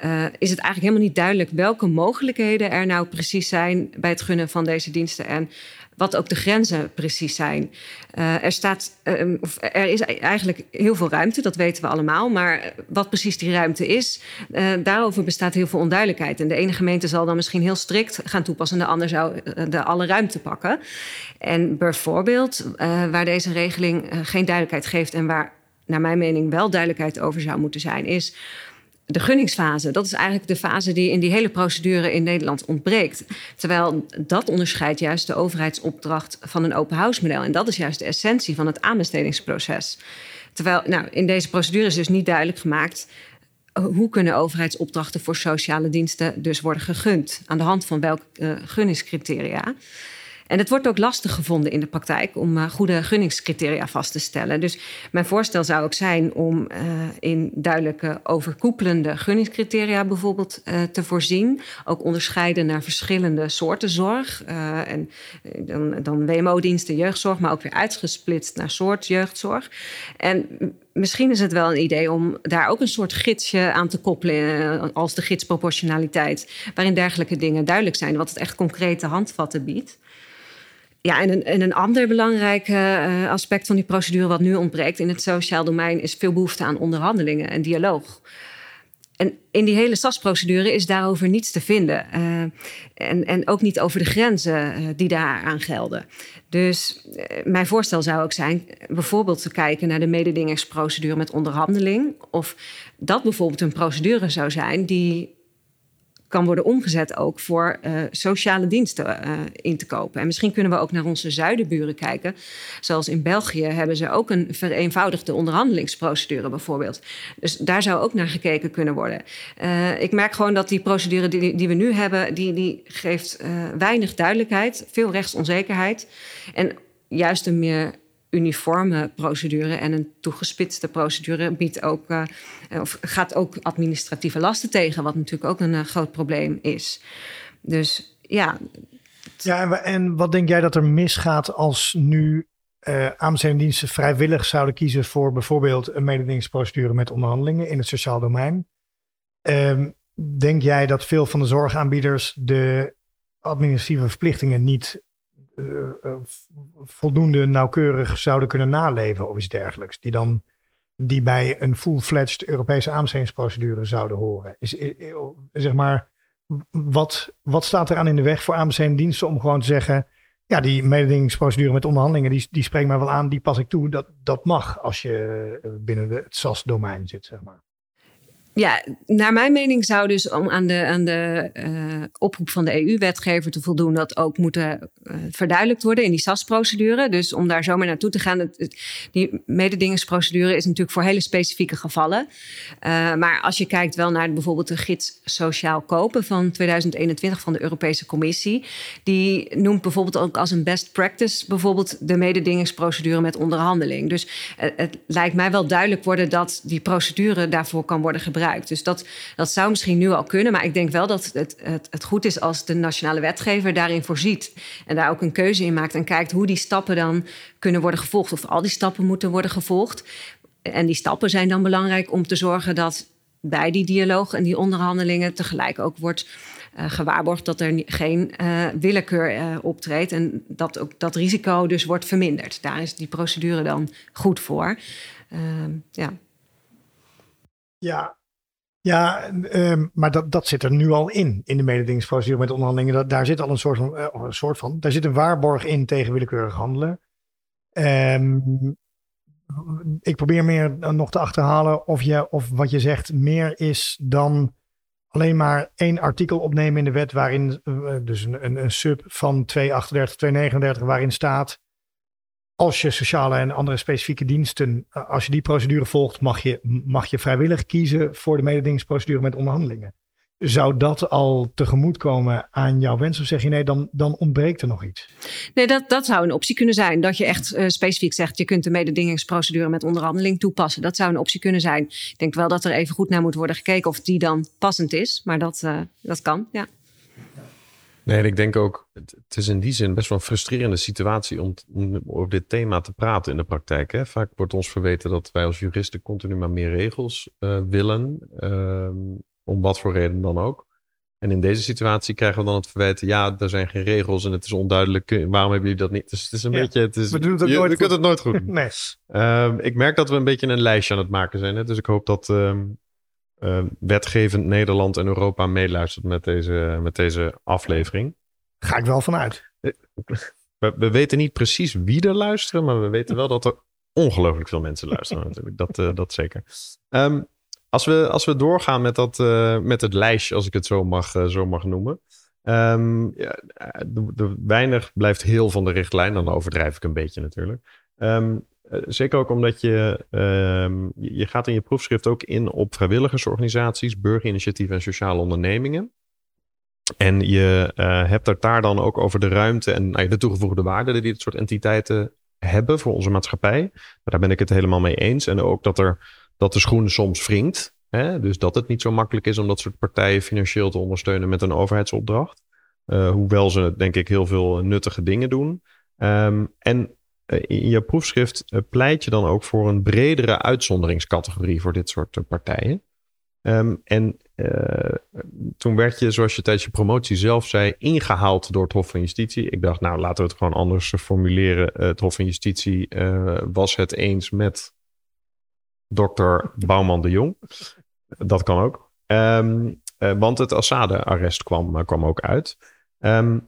uh, is het eigenlijk helemaal niet duidelijk welke mogelijkheden er nou precies zijn bij het gunnen van deze diensten. En wat ook de grenzen precies zijn. Uh, er, staat, uh, er is eigenlijk heel veel ruimte, dat weten we allemaal. Maar wat precies die ruimte is, uh, daarover bestaat heel veel onduidelijkheid. En de ene gemeente zal dan misschien heel strikt gaan toepassen... en de ander zou de alle ruimte pakken. En bijvoorbeeld, waar deze regeling geen duidelijkheid geeft... en waar naar mijn mening wel duidelijkheid over zou moeten zijn... is de gunningsfase. Dat is eigenlijk de fase die in die hele procedure in Nederland ontbreekt. Terwijl dat onderscheidt juist de overheidsopdracht van een open house model. En dat is juist de essentie van het aanbestedingsproces. Terwijl nou, in deze procedure is dus niet duidelijk gemaakt hoe kunnen overheidsopdrachten voor sociale diensten dus worden gegund? Aan de hand van welke uh, gunningscriteria? En het wordt ook lastig gevonden in de praktijk om uh, goede gunningscriteria vast te stellen. Dus mijn voorstel zou ook zijn om uh, in duidelijke overkoepelende gunningscriteria bijvoorbeeld uh, te voorzien. Ook onderscheiden naar verschillende soorten zorg. en dan, dan WMO-diensten, jeugdzorg, maar ook weer uitgesplitst naar soort jeugdzorg. En misschien is het wel een idee om daar ook een soort gidsje aan te koppelen als de gidsproportionaliteit, waarin dergelijke dingen duidelijk zijn, wat het echt concrete handvatten biedt. Ja, en een, en een ander belangrijk uh, aspect van die procedure wat nu ontbreekt in het sociaal domein is veel behoefte aan onderhandelingen en dialoog. En in die hele SAS-procedure is daarover niets te vinden. Uh, en, en ook niet over de grenzen die daaraan gelden. Dus mijn voorstel zou ook zijn bijvoorbeeld te kijken naar de mededingingsprocedure met onderhandeling. Of dat bijvoorbeeld een procedure zou zijn die kan worden omgezet ook voor uh, sociale diensten uh, in te kopen. En misschien kunnen we ook naar onze zuidenburen kijken. Zoals in België hebben ze ook een vereenvoudigde onderhandelingsprocedure bijvoorbeeld. Dus daar zou ook naar gekeken kunnen worden. Uh, ik merk gewoon dat die procedure die, die we nu hebben, die, die geeft weinig duidelijkheid, veel rechtsonzekerheid. En juist een meer uniforme procedure en een toegespitste procedure biedt ook, uh, of gaat ook administratieve lasten tegen, wat natuurlijk ook een uh, groot probleem is. Dus ja. Ja, en wat denk jij dat er misgaat als nu uh, aanbestedingsdiensten vrijwillig zouden kiezen voor bijvoorbeeld een mededingingsprocedure met onderhandelingen in het sociaal domein? Um, denk jij dat veel van de zorgaanbieders de administratieve verplichtingen niet voldoende nauwkeurig zouden kunnen naleven of iets dergelijks. Die dan die bij een full-fledged Europese aanbestedingsprocedure zouden horen. Is, zeg maar, wat, wat staat er aan in de weg voor aanbestedingsdiensten om gewoon te zeggen, ja, die mededingingsprocedure met onderhandelingen, die, die spreekt mij wel aan, die pas ik toe. Dat, dat mag als je binnen de, het SAS-domein zit, zeg maar. Ja, naar mijn mening zou dus om aan de, aan de uh, oproep van de EU-wetgever te voldoen, dat ook moeten uh, verduidelijkt worden in die SAS-procedure. Dus om daar zomaar naartoe te gaan, die mededingingsprocedure is natuurlijk voor hele specifieke gevallen. Uh, maar als je kijkt wel naar bijvoorbeeld de gids Sociaal Kopen van 2021 van de Europese Commissie, die noemt bijvoorbeeld ook als een best practice bijvoorbeeld de mededingingsprocedure met onderhandeling. Dus het lijkt mij wel duidelijk worden dat die procedure daarvoor kan worden gebruikt. Dus dat, dat zou misschien nu al kunnen. Maar ik denk wel dat het, het, het goed is als de nationale wetgever daarin voorziet. En daar ook een keuze in maakt. En kijkt hoe die stappen dan kunnen worden gevolgd. Of al die stappen moeten worden gevolgd. En die stappen zijn dan belangrijk om te zorgen dat bij die dialoog en die onderhandelingen tegelijk ook wordt uh, gewaarborgd dat er geen uh, willekeur uh, optreedt en dat ook dat risico dus wordt verminderd. Daar is die procedure dan goed voor. Ehm, ja. Ja, ja, um, maar dat, dat zit er nu al in, in de mededingingsprocedure met onderhandelingen. Dat, daar zit al een soort, van, uh, een soort van, daar zit een waarborg in tegen willekeurig handelen. Um, ik probeer meer nog te achterhalen of, je, of wat je zegt meer is dan alleen maar één artikel opnemen in de wet waarin, uh, dus een, een, een sub van 238, 239, waarin staat als je sociale en andere specifieke diensten, eh, als je die procedure volgt, mag je, mag je vrijwillig kiezen voor de mededingingsprocedure met onderhandelingen. Zou dat al tegemoetkomen aan jouw wens? Of zeg je nee, dan, dan ontbreekt er nog iets? Nee, dat, dat zou een optie kunnen zijn. Dat je echt uh, specifiek zegt, je kunt de mededingingsprocedure met onderhandeling toepassen. Dat zou een optie kunnen zijn. Ik denk wel dat er even goed naar moet worden gekeken of die dan passend is. Maar dat, uh, dat kan, ja. Nee, en ik denk ook, het, is in die zin best wel een frustrerende situatie om, om over dit thema te praten in de praktijk. Hè? Vaak wordt ons verweten dat wij als juristen continu maar meer regels uh, willen, uh, om wat voor reden dan ook. En in deze situatie krijgen we dan het verwijt, ja, er zijn geen regels en het is onduidelijk. Waarom hebben jullie dat niet? Dus het is een Ja. beetje, het is, We doen het ook je, nooit je kunt het nooit goed doen. Nee. Ehm, ik merk dat we een beetje een lijstje aan het maken zijn. Hè? Dus ik hoop dat ehm, eh, wetgevend Nederland en Europa meeluistert met deze, met deze aflevering. Ga ik wel vanuit. We, we weten niet precies wie er luisteren, maar we weten wel dat er ongelooflijk veel mensen luisteren natuurlijk. Dat, eh, dat zeker. Ehm, als, we, als we doorgaan met, dat, eh, met het lijstje, als ik het zo mag, eh, zo mag noemen. Ehm, ja, eh, de, de weinig blijft heel van de richtlijn. Dan overdrijf ik een beetje natuurlijk. Ehm, eh, zeker ook omdat je, ehm, je, je gaat in je proefschrift ook in op vrijwilligersorganisaties, burgerinitiatieven en sociale ondernemingen. En je eh, hebt het daar dan ook over de ruimte en nou de toegevoegde waarde die dit soort entiteiten hebben voor onze maatschappij. Daar ben ik het helemaal mee eens. En ook dat, er, dat de schoen soms wringt. Hè? Dus dat het niet zo makkelijk is om dat soort partijen financieel te ondersteunen met een overheidsopdracht. Eh, hoewel ze denk ik heel veel nuttige dingen doen. Ehm, en eh, in je proefschrift eh, pleit je dan ook voor een bredere uitzonderingscategorie voor dit soort eh, partijen. Ehm, en eh, toen werd je, zoals je tijdens je promotie zelf zei, ingehaald door het Hof van Justitie. Ik dacht, nou laten we het gewoon anders eh, formuleren. Eh, het Hof van Justitie eh, was het eens met dokter Bouwman de Jong. Dat kan ook. Ehm, eh, want het Assade-arrest kwam, eh, kwam ook uit. Ehm,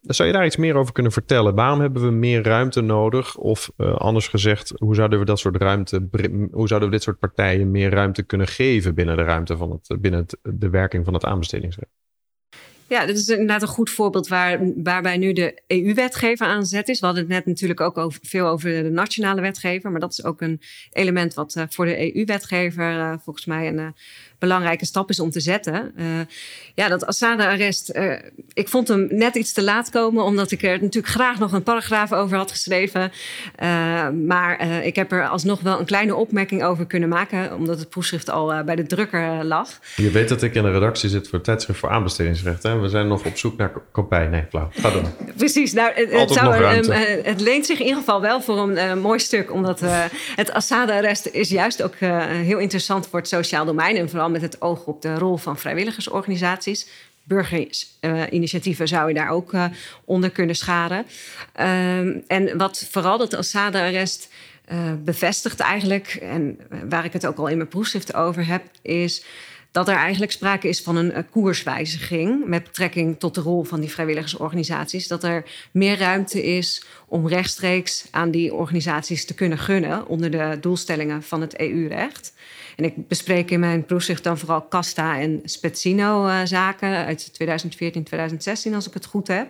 zou je daar iets meer over kunnen vertellen? Waarom hebben we meer ruimte nodig? Of eh, anders gezegd, hoe zouden we dat soort ruimte, hoe zouden we dit soort partijen meer ruimte kunnen geven binnen de ruimte van het, binnen het, de werking van het aanbestedingsrecht? Ja, dit is inderdaad een goed voorbeeld waar, waarbij nu de EU-wetgever aan zet is. We hadden het net natuurlijk ook over, veel over de nationale wetgever. Maar dat is ook een element wat eh, voor de EU-wetgever eh, volgens mij een eh, belangrijke stap is om te zetten. Eh, ja, dat Assade-arrest, eh, ik vond hem net iets te laat komen. Omdat ik er natuurlijk graag nog een paragraaf over had geschreven. Eh, maar ik heb er alsnog wel een kleine opmerking over kunnen maken. Omdat het proefschrift al bij de drukker lag. Je weet dat ik in de redactie zit voor het tijdschrift voor aanbestedingsrecht. Hè? We zijn nog op zoek naar ko- kopij. Nee, flauw. Ga door. Precies, nou, het, het, zou, leent zich in ieder geval wel voor een mooi stuk. Omdat het Assade-arrest is juist ook heel interessant voor het sociaal domein. En vooral met het oog op de rol van vrijwilligersorganisaties. Burgerinitiatieven zou je daar ook eh, onder kunnen scharen. Ehm, en wat vooral dat Assade-arrest eh, bevestigt eigenlijk... en waar ik het ook al in mijn proefschrift over heb... is dat er eigenlijk sprake is van een eh, koerswijziging met betrekking tot de rol van die vrijwilligersorganisaties. Dat er meer ruimte is om rechtstreeks aan die organisaties te kunnen gunnen onder de doelstellingen van het EU-recht. En ik bespreek in mijn proefschrift dan vooral Casta en Spezzino-zaken uit 2014, 2016, als ik het goed heb.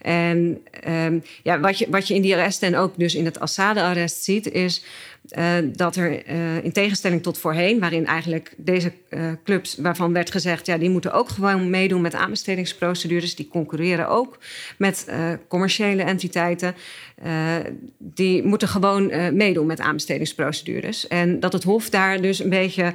En um, ja, wat, je, wat je in die arresten en ook dus in het Assade-arrest ziet, is uh, dat er uh, in tegenstelling tot voorheen, waarin eigenlijk deze uh, clubs, waarvan werd gezegd, ja, die moeten ook gewoon meedoen met aanbestedingsprocedures, die concurreren ook met commerciële entiteiten, die moeten gewoon meedoen met aanbestedingsprocedures. En dat het Hof daar dus een beetje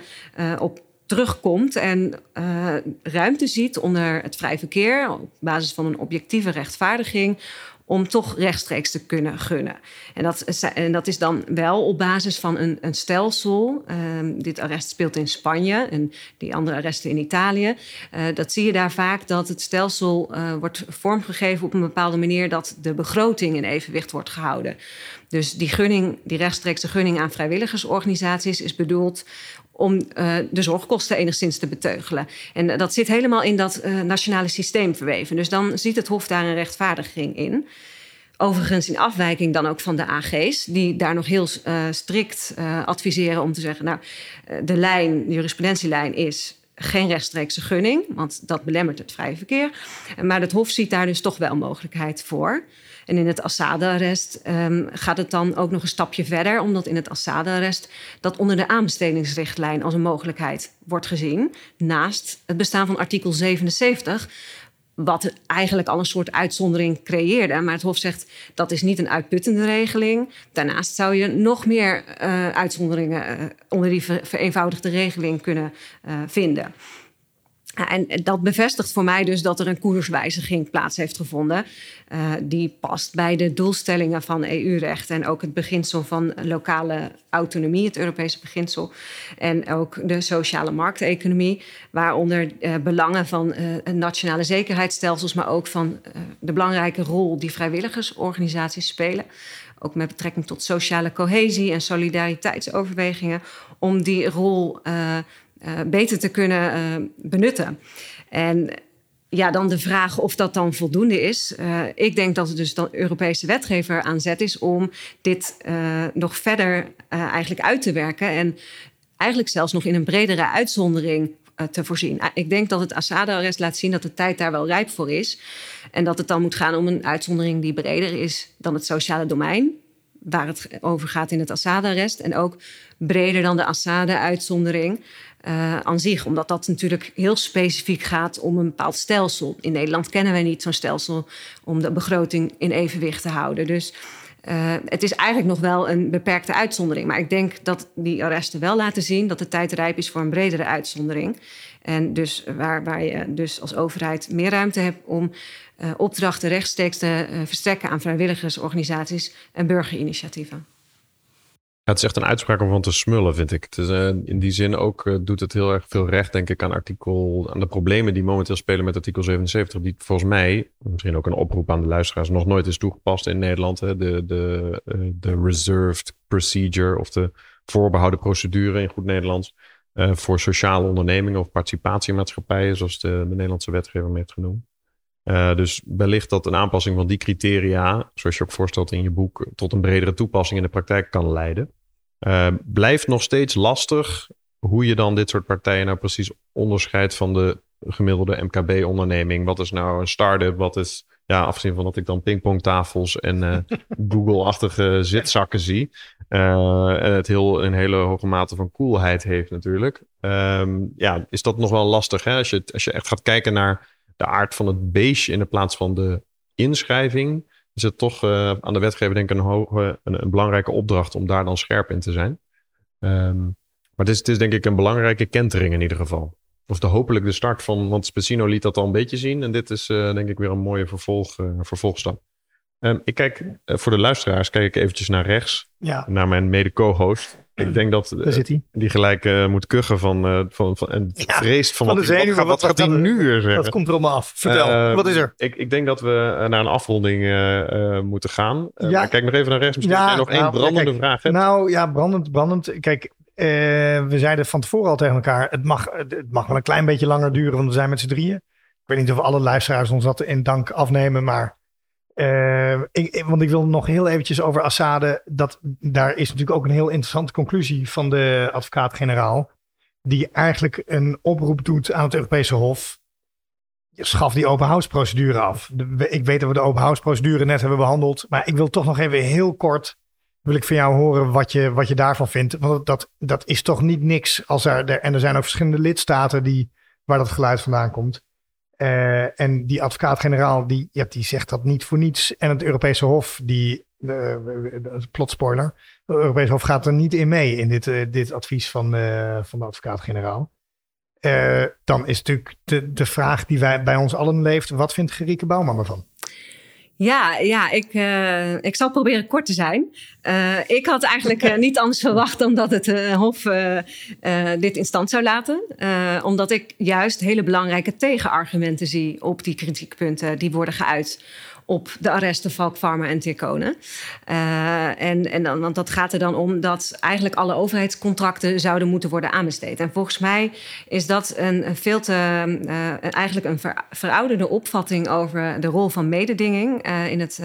op terugkomt en uh, ruimte ziet onder het vrij verkeer op basis van een objectieve rechtvaardiging om toch rechtstreeks te kunnen gunnen. En dat, is, en dat is dan wel op basis van een, stelsel. Um, dit arrest speelt in Spanje en die andere arresten in Italië. Uh, dat zie je daar vaak dat het stelsel uh, wordt vormgegeven op een bepaalde manier dat de begroting in evenwicht wordt gehouden. Dus die gunning, die rechtstreekse gunning aan vrijwilligersorganisaties is bedoeld om uh, de zorgkosten enigszins te beteugelen. En uh, dat zit helemaal in dat uh, nationale systeem verweven. Dus dan ziet het Hof daar een rechtvaardiging in. Overigens in afwijking dan ook van de AG's, die daar nog heel strikt adviseren om te zeggen: Nou, de lijn, de jurisprudentielijn is geen rechtstreekse gunning, want dat belemmert het vrije verkeer. Maar het Hof ziet daar dus toch wel mogelijkheid voor. En in het Assade-arrest um, gaat het dan ook nog een stapje verder, omdat in het Assade-arrest dat onder de aanbestedingsrichtlijn als een mogelijkheid wordt gezien, naast het bestaan van artikel 77, wat eigenlijk al een soort uitzondering creëerde. Maar het Hof zegt dat is niet een uitputtende regeling. Daarnaast zou je nog meer uh, uitzonderingen uh, onder die ver vereenvoudigde regeling kunnen uh, vinden. En dat bevestigt voor mij dus dat er een koerswijziging plaats heeft gevonden. Uh, die past bij de doelstellingen van EU-recht en ook het beginsel van lokale autonomie, het Europese beginsel. En ook de sociale markteconomie, waaronder uh, belangen van uh, nationale zekerheidsstelsels, maar ook van de belangrijke rol die vrijwilligersorganisaties spelen. Ook met betrekking tot sociale cohesie en solidariteitsoverwegingen, om die rol beter te kunnen uh, benutten. En ja, dan de vraag of dat dan voldoende is. Uh, ik denk dat het dus dan Europese wetgever aan zet is om dit nog verder eigenlijk uit te werken. En eigenlijk zelfs nog in een bredere uitzondering te voorzien. Ik denk dat het Assad-arrest laat zien dat de tijd daar wel rijp voor is. En dat het dan moet gaan om een uitzondering die breder is dan het sociale domein. Waar het over gaat in het Assad-arrest. En ook breder dan de Assad-uitzondering uh, aan zich. Omdat dat natuurlijk heel specifiek gaat om een bepaald stelsel. In Nederland kennen wij niet zo'n stelsel om de begroting in evenwicht te houden. Dus uh, het is eigenlijk nog wel een beperkte uitzondering. Maar ik denk dat die arresten wel laten zien dat de tijd rijp is voor een bredere uitzondering. En dus waar, waar je dus als overheid meer ruimte hebt om uh, opdrachten rechtstreeks te verstrekken aan vrijwilligersorganisaties en burgerinitiatieven het is echt een uitspraak om van te smullen, vind ik. Uh, in die zin ook doet het heel erg veel recht, denk ik, aan artikel, aan de problemen die momenteel spelen met artikel 77, die volgens mij, misschien ook een oproep aan de luisteraars, nog nooit is toegepast in Nederland. Hè? De, de, de reserved procedure of de voorbehouden procedure in goed Nederlands voor sociale ondernemingen of participatiemaatschappijen, zoals de, de Nederlandse wetgever me heeft genoemd. Uh, dus wellicht dat een aanpassing van die criteria, zoals je ook voorstelt in je boek, tot een bredere toepassing in de praktijk kan leiden. Uh, blijft nog steeds lastig hoe je dan dit soort partijen nou precies onderscheidt van de gemiddelde MKB-onderneming. Wat is nou een start-up? Wat is, ja, afgezien van dat ik dan pingpongtafels en uh, Google-achtige zitzakken zie. en het heel een hele hoge mate van coolheid heeft natuurlijk. Um, ja, is dat nog wel lastig hè? Als, je, als je echt gaat kijken naar de aard van het beestje in de plaats van de inschrijving, is het toch uh, aan de wetgever denk ik een, hoge, een, een, belangrijke opdracht om daar dan scherp in te zijn. Um, maar het is, het is denk ik een belangrijke kentering in ieder geval. Of de hopelijk de start van, want Specino liet dat al een beetje zien. En dit is uh, denk ik weer een mooie vervolg, uh, vervolgstap. Um, ik kijk, voor de luisteraars, kijk ik eventjes naar rechts. Ja. Naar mijn mede co-host. Ik denk dat Daar zit hij. die gelijk moet kuchen van, van, van en ja, vreest van, van wat, de zenuwen, wat, wat, gaat hij nu weer zeggen? Dat komt er allemaal af. Vertel, uh, wat is er? Ik, ik denk dat we naar een afronding moeten gaan. Ja. kijk nog even naar rechts. Misschien ja, nog één nou, brandende kijk, vraag hebt. Nou ja, brandend, brandend. Kijk, we zeiden van tevoren al tegen elkaar, het mag, het mag wel een klein beetje langer duren, want we zijn met z'n drieën. Ik weet niet of alle luisteraars ons dat in dank afnemen, maar uh, ik, want ik wil nog heel eventjes over Assade. Dat, daar is natuurlijk ook een heel interessante conclusie van de advocaat-generaal. Die eigenlijk een oproep doet aan het Europese Hof. Schaf die open house procedure af. ik weet dat we de open house procedure net hebben behandeld. Maar ik wil toch nog even heel kort. Wil ik van jou horen wat je, wat je daarvan vindt. Want dat, dat is toch niet niks. Als er, en er zijn ook verschillende lidstaten die, waar dat geluid vandaan komt. Uh, en die advocaat-generaal, die, ja, die zegt dat niet voor niets. En het Europese Hof, die, uh, plot spoiler, het Europese Hof gaat er niet in mee in dit, uh, dit advies van, van de advocaat-generaal. dan is natuurlijk de, de vraag die wij, bij ons allen leeft, wat vindt Gerike Bouwman ervan? Ja, ja ik, uh, ik zal proberen kort te zijn. Uh, ik had eigenlijk uh, niet anders verwacht dan dat het Hof dit in stand zou laten. omdat ik juist hele belangrijke tegenargumenten zie op die kritiekpunten die worden geuit op de arresten Valk Pharma en Tirkone. Uh, en, en dan, want dat gaat er dan om dat eigenlijk alle overheidscontracten zouden moeten worden aanbesteed. En volgens mij is dat een, een veel te, uh, eigenlijk een ver, verouderde opvatting over de rol van mededinging uh, in, het,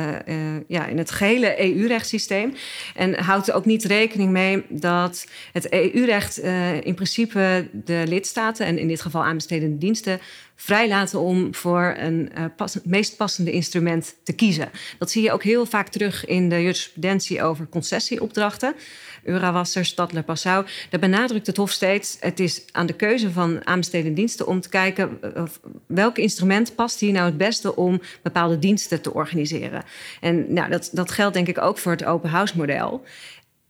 ja, in het gehele EU-rechtssysteem. En houdt er ook niet rekening mee dat het EU-recht in principe de lidstaten, en in dit geval aanbestedende diensten, vrijlaten om voor een pas, meest passende instrument te kiezen. Dat zie je ook heel vaak terug in de jurisprudentie over concessieopdrachten. Urawasser, Stadler, Passau. Daar benadrukt het Hof steeds: het is aan de keuze van aanbestedende diensten om te kijken uh, welk instrument past hier nou het beste om bepaalde diensten te organiseren. En nou, dat, dat geldt denk ik ook voor het open house model.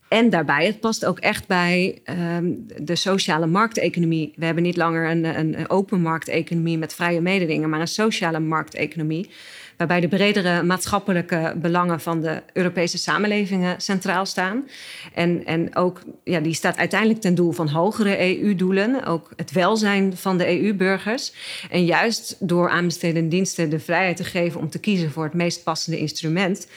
En daarbij, het past ook echt bij ehm, de sociale markteconomie. We hebben niet langer een, een open markteconomie met vrije mededingen, maar een sociale markteconomie waarbij de bredere maatschappelijke belangen van de Europese samenlevingen centraal staan. En, en ook, ja, die staat uiteindelijk ten doel van hogere EU-doelen, ook het welzijn van de EU-burgers. En juist door aanbestedende diensten de vrijheid te geven om te kiezen voor het meest passende instrument,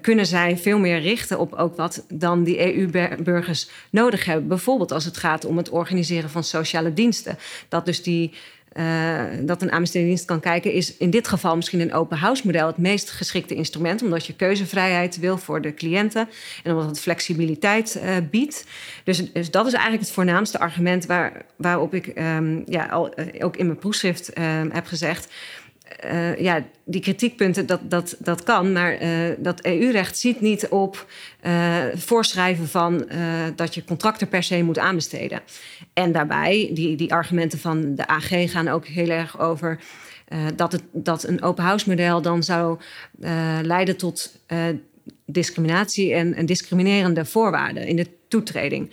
kunnen zij veel meer richten op ook wat dan die EU-burgers nodig hebben. Bijvoorbeeld als het gaat om het organiseren van sociale diensten. Dat dus die uh, dat een aanbestedingsdienst kan kijken, is in dit geval misschien een open house model het meest geschikte instrument, omdat je keuzevrijheid wil voor de cliënten en omdat het flexibiliteit uh, biedt. Dus, dus, dat is eigenlijk het voornaamste argument waar, waarop ik um, ja, al, uh, ook in mijn proefschrift um, heb gezegd uh, ja, die kritiekpunten, dat, dat, dat kan. Maar uh, dat EU-recht ziet niet op uh, voorschrijven van dat je contracten per se moet aanbesteden. En daarbij, die, die argumenten van de AG gaan ook heel erg over. dat, het, dat een open house model dan zou leiden tot discriminatie en, en discriminerende voorwaarden in de toetreding.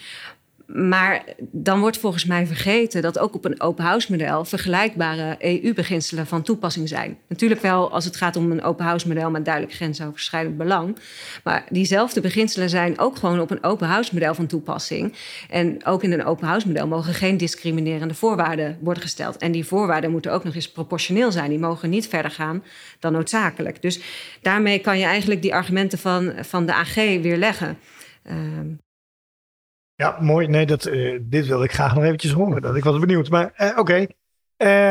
Maar dan wordt volgens mij vergeten dat ook op een open house model vergelijkbare EU-beginselen van toepassing zijn. Natuurlijk wel als het gaat om een open house model met duidelijk grensoverschrijdend belang. Maar diezelfde beginselen zijn ook gewoon op een open house model van toepassing. En ook in een open house model mogen geen discriminerende voorwaarden worden gesteld. En die voorwaarden moeten ook nog eens proportioneel zijn. Die mogen niet verder gaan dan noodzakelijk. Dus daarmee kan je eigenlijk die argumenten van, van de AG weer leggen. Ja, mooi. Nee, dat, uh, dit wil ik graag nog eventjes horen. Dat, ik was benieuwd. Maar uh, oké. Okay.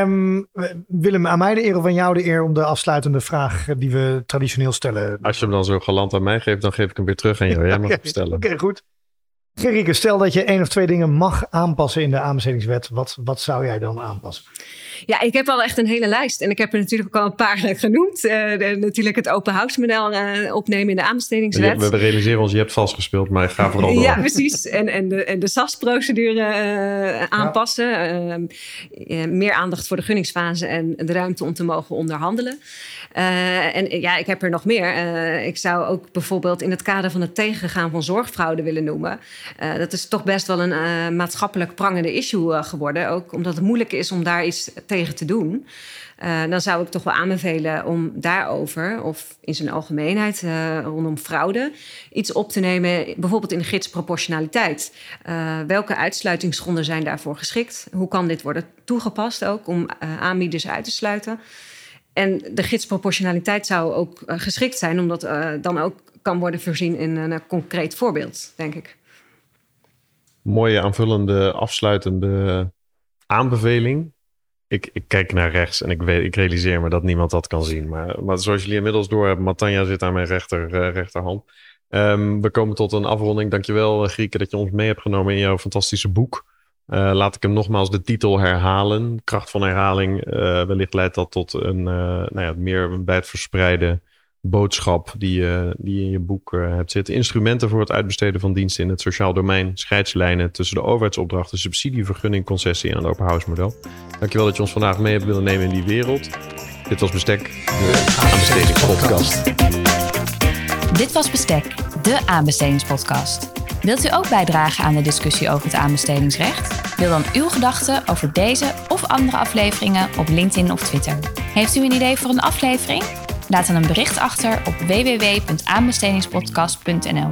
Um, Willem, aan mij de eer of aan jou de eer om de afsluitende vraag die we traditioneel stellen. Als je hem dan zo galant aan mij geeft, dan geef ik hem weer terug aan jou. Jij mag hem stellen. Oké, okay, goed. Gerike, stel dat je één of twee dingen mag aanpassen in de aanbestedingswet. Wat, wat zou jij dan aanpassen? Ja, ik heb al echt een hele lijst. En ik heb er natuurlijk ook al een paar genoemd. Uh, de, natuurlijk het open house model uh, opnemen in de aanbestedingswet. We realiseren ons, je hebt vast gespeeld, maar ik ga vooral door. ja, precies. En, en de, en de SAS-procedure uh, aanpassen. Ja. meer aandacht voor de gunningsfase en de ruimte om te mogen onderhandelen. En ja, ik heb er nog meer. ik zou ook bijvoorbeeld in het kader van het tegengaan van zorgfraude willen noemen. dat is toch best wel een maatschappelijk prangende issue geworden. Ook omdat het moeilijk is om daar iets tegen te doen. Dan zou ik toch wel aanbevelen om daarover, of in zijn algemeenheid rondom fraude, iets op te nemen, bijvoorbeeld in de gids proportionaliteit. Welke uitsluitingsgronden zijn daarvoor geschikt? Hoe kan dit worden toegepast ook om aanbieders uit te sluiten? En de gids proportionaliteit zou ook geschikt zijn, omdat dan ook kan worden voorzien in een concreet voorbeeld, denk ik. Mooie aanvullende, afsluitende aanbeveling ik, ik, kijk naar rechts en ik, weet, ik realiseer me dat niemand dat kan zien. Maar, zoals jullie inmiddels door hebben, Matanja zit aan mijn rechter, rechterhand. Um, we komen tot een afronding. Dankjewel, uh, Grieke, dat je ons mee hebt genomen in jouw fantastische boek. Uh, laat ik hem nogmaals de titel herhalen. Kracht van herhaling. wellicht leidt dat tot een nou ja, meer bij het verspreiden boodschap die, die je in je boek hebt zitten. Instrumenten voor het uitbesteden van diensten in het sociaal domein. Scheidslijnen tussen de overheidsopdrachten, subsidievergunning, concessie en het open house model. Dankjewel dat je ons vandaag mee hebt willen nemen in die wereld. Dit was Bestek, de aanbestedingspodcast. Dit was Bestek, de aanbestedingspodcast. Wilt u ook bijdragen aan de discussie over het aanbestedingsrecht? Deel dan uw gedachten over deze of andere afleveringen op LinkedIn of Twitter. Heeft u een idee voor een aflevering? Laat dan een bericht achter op www.aanbestedingspodcast.nl.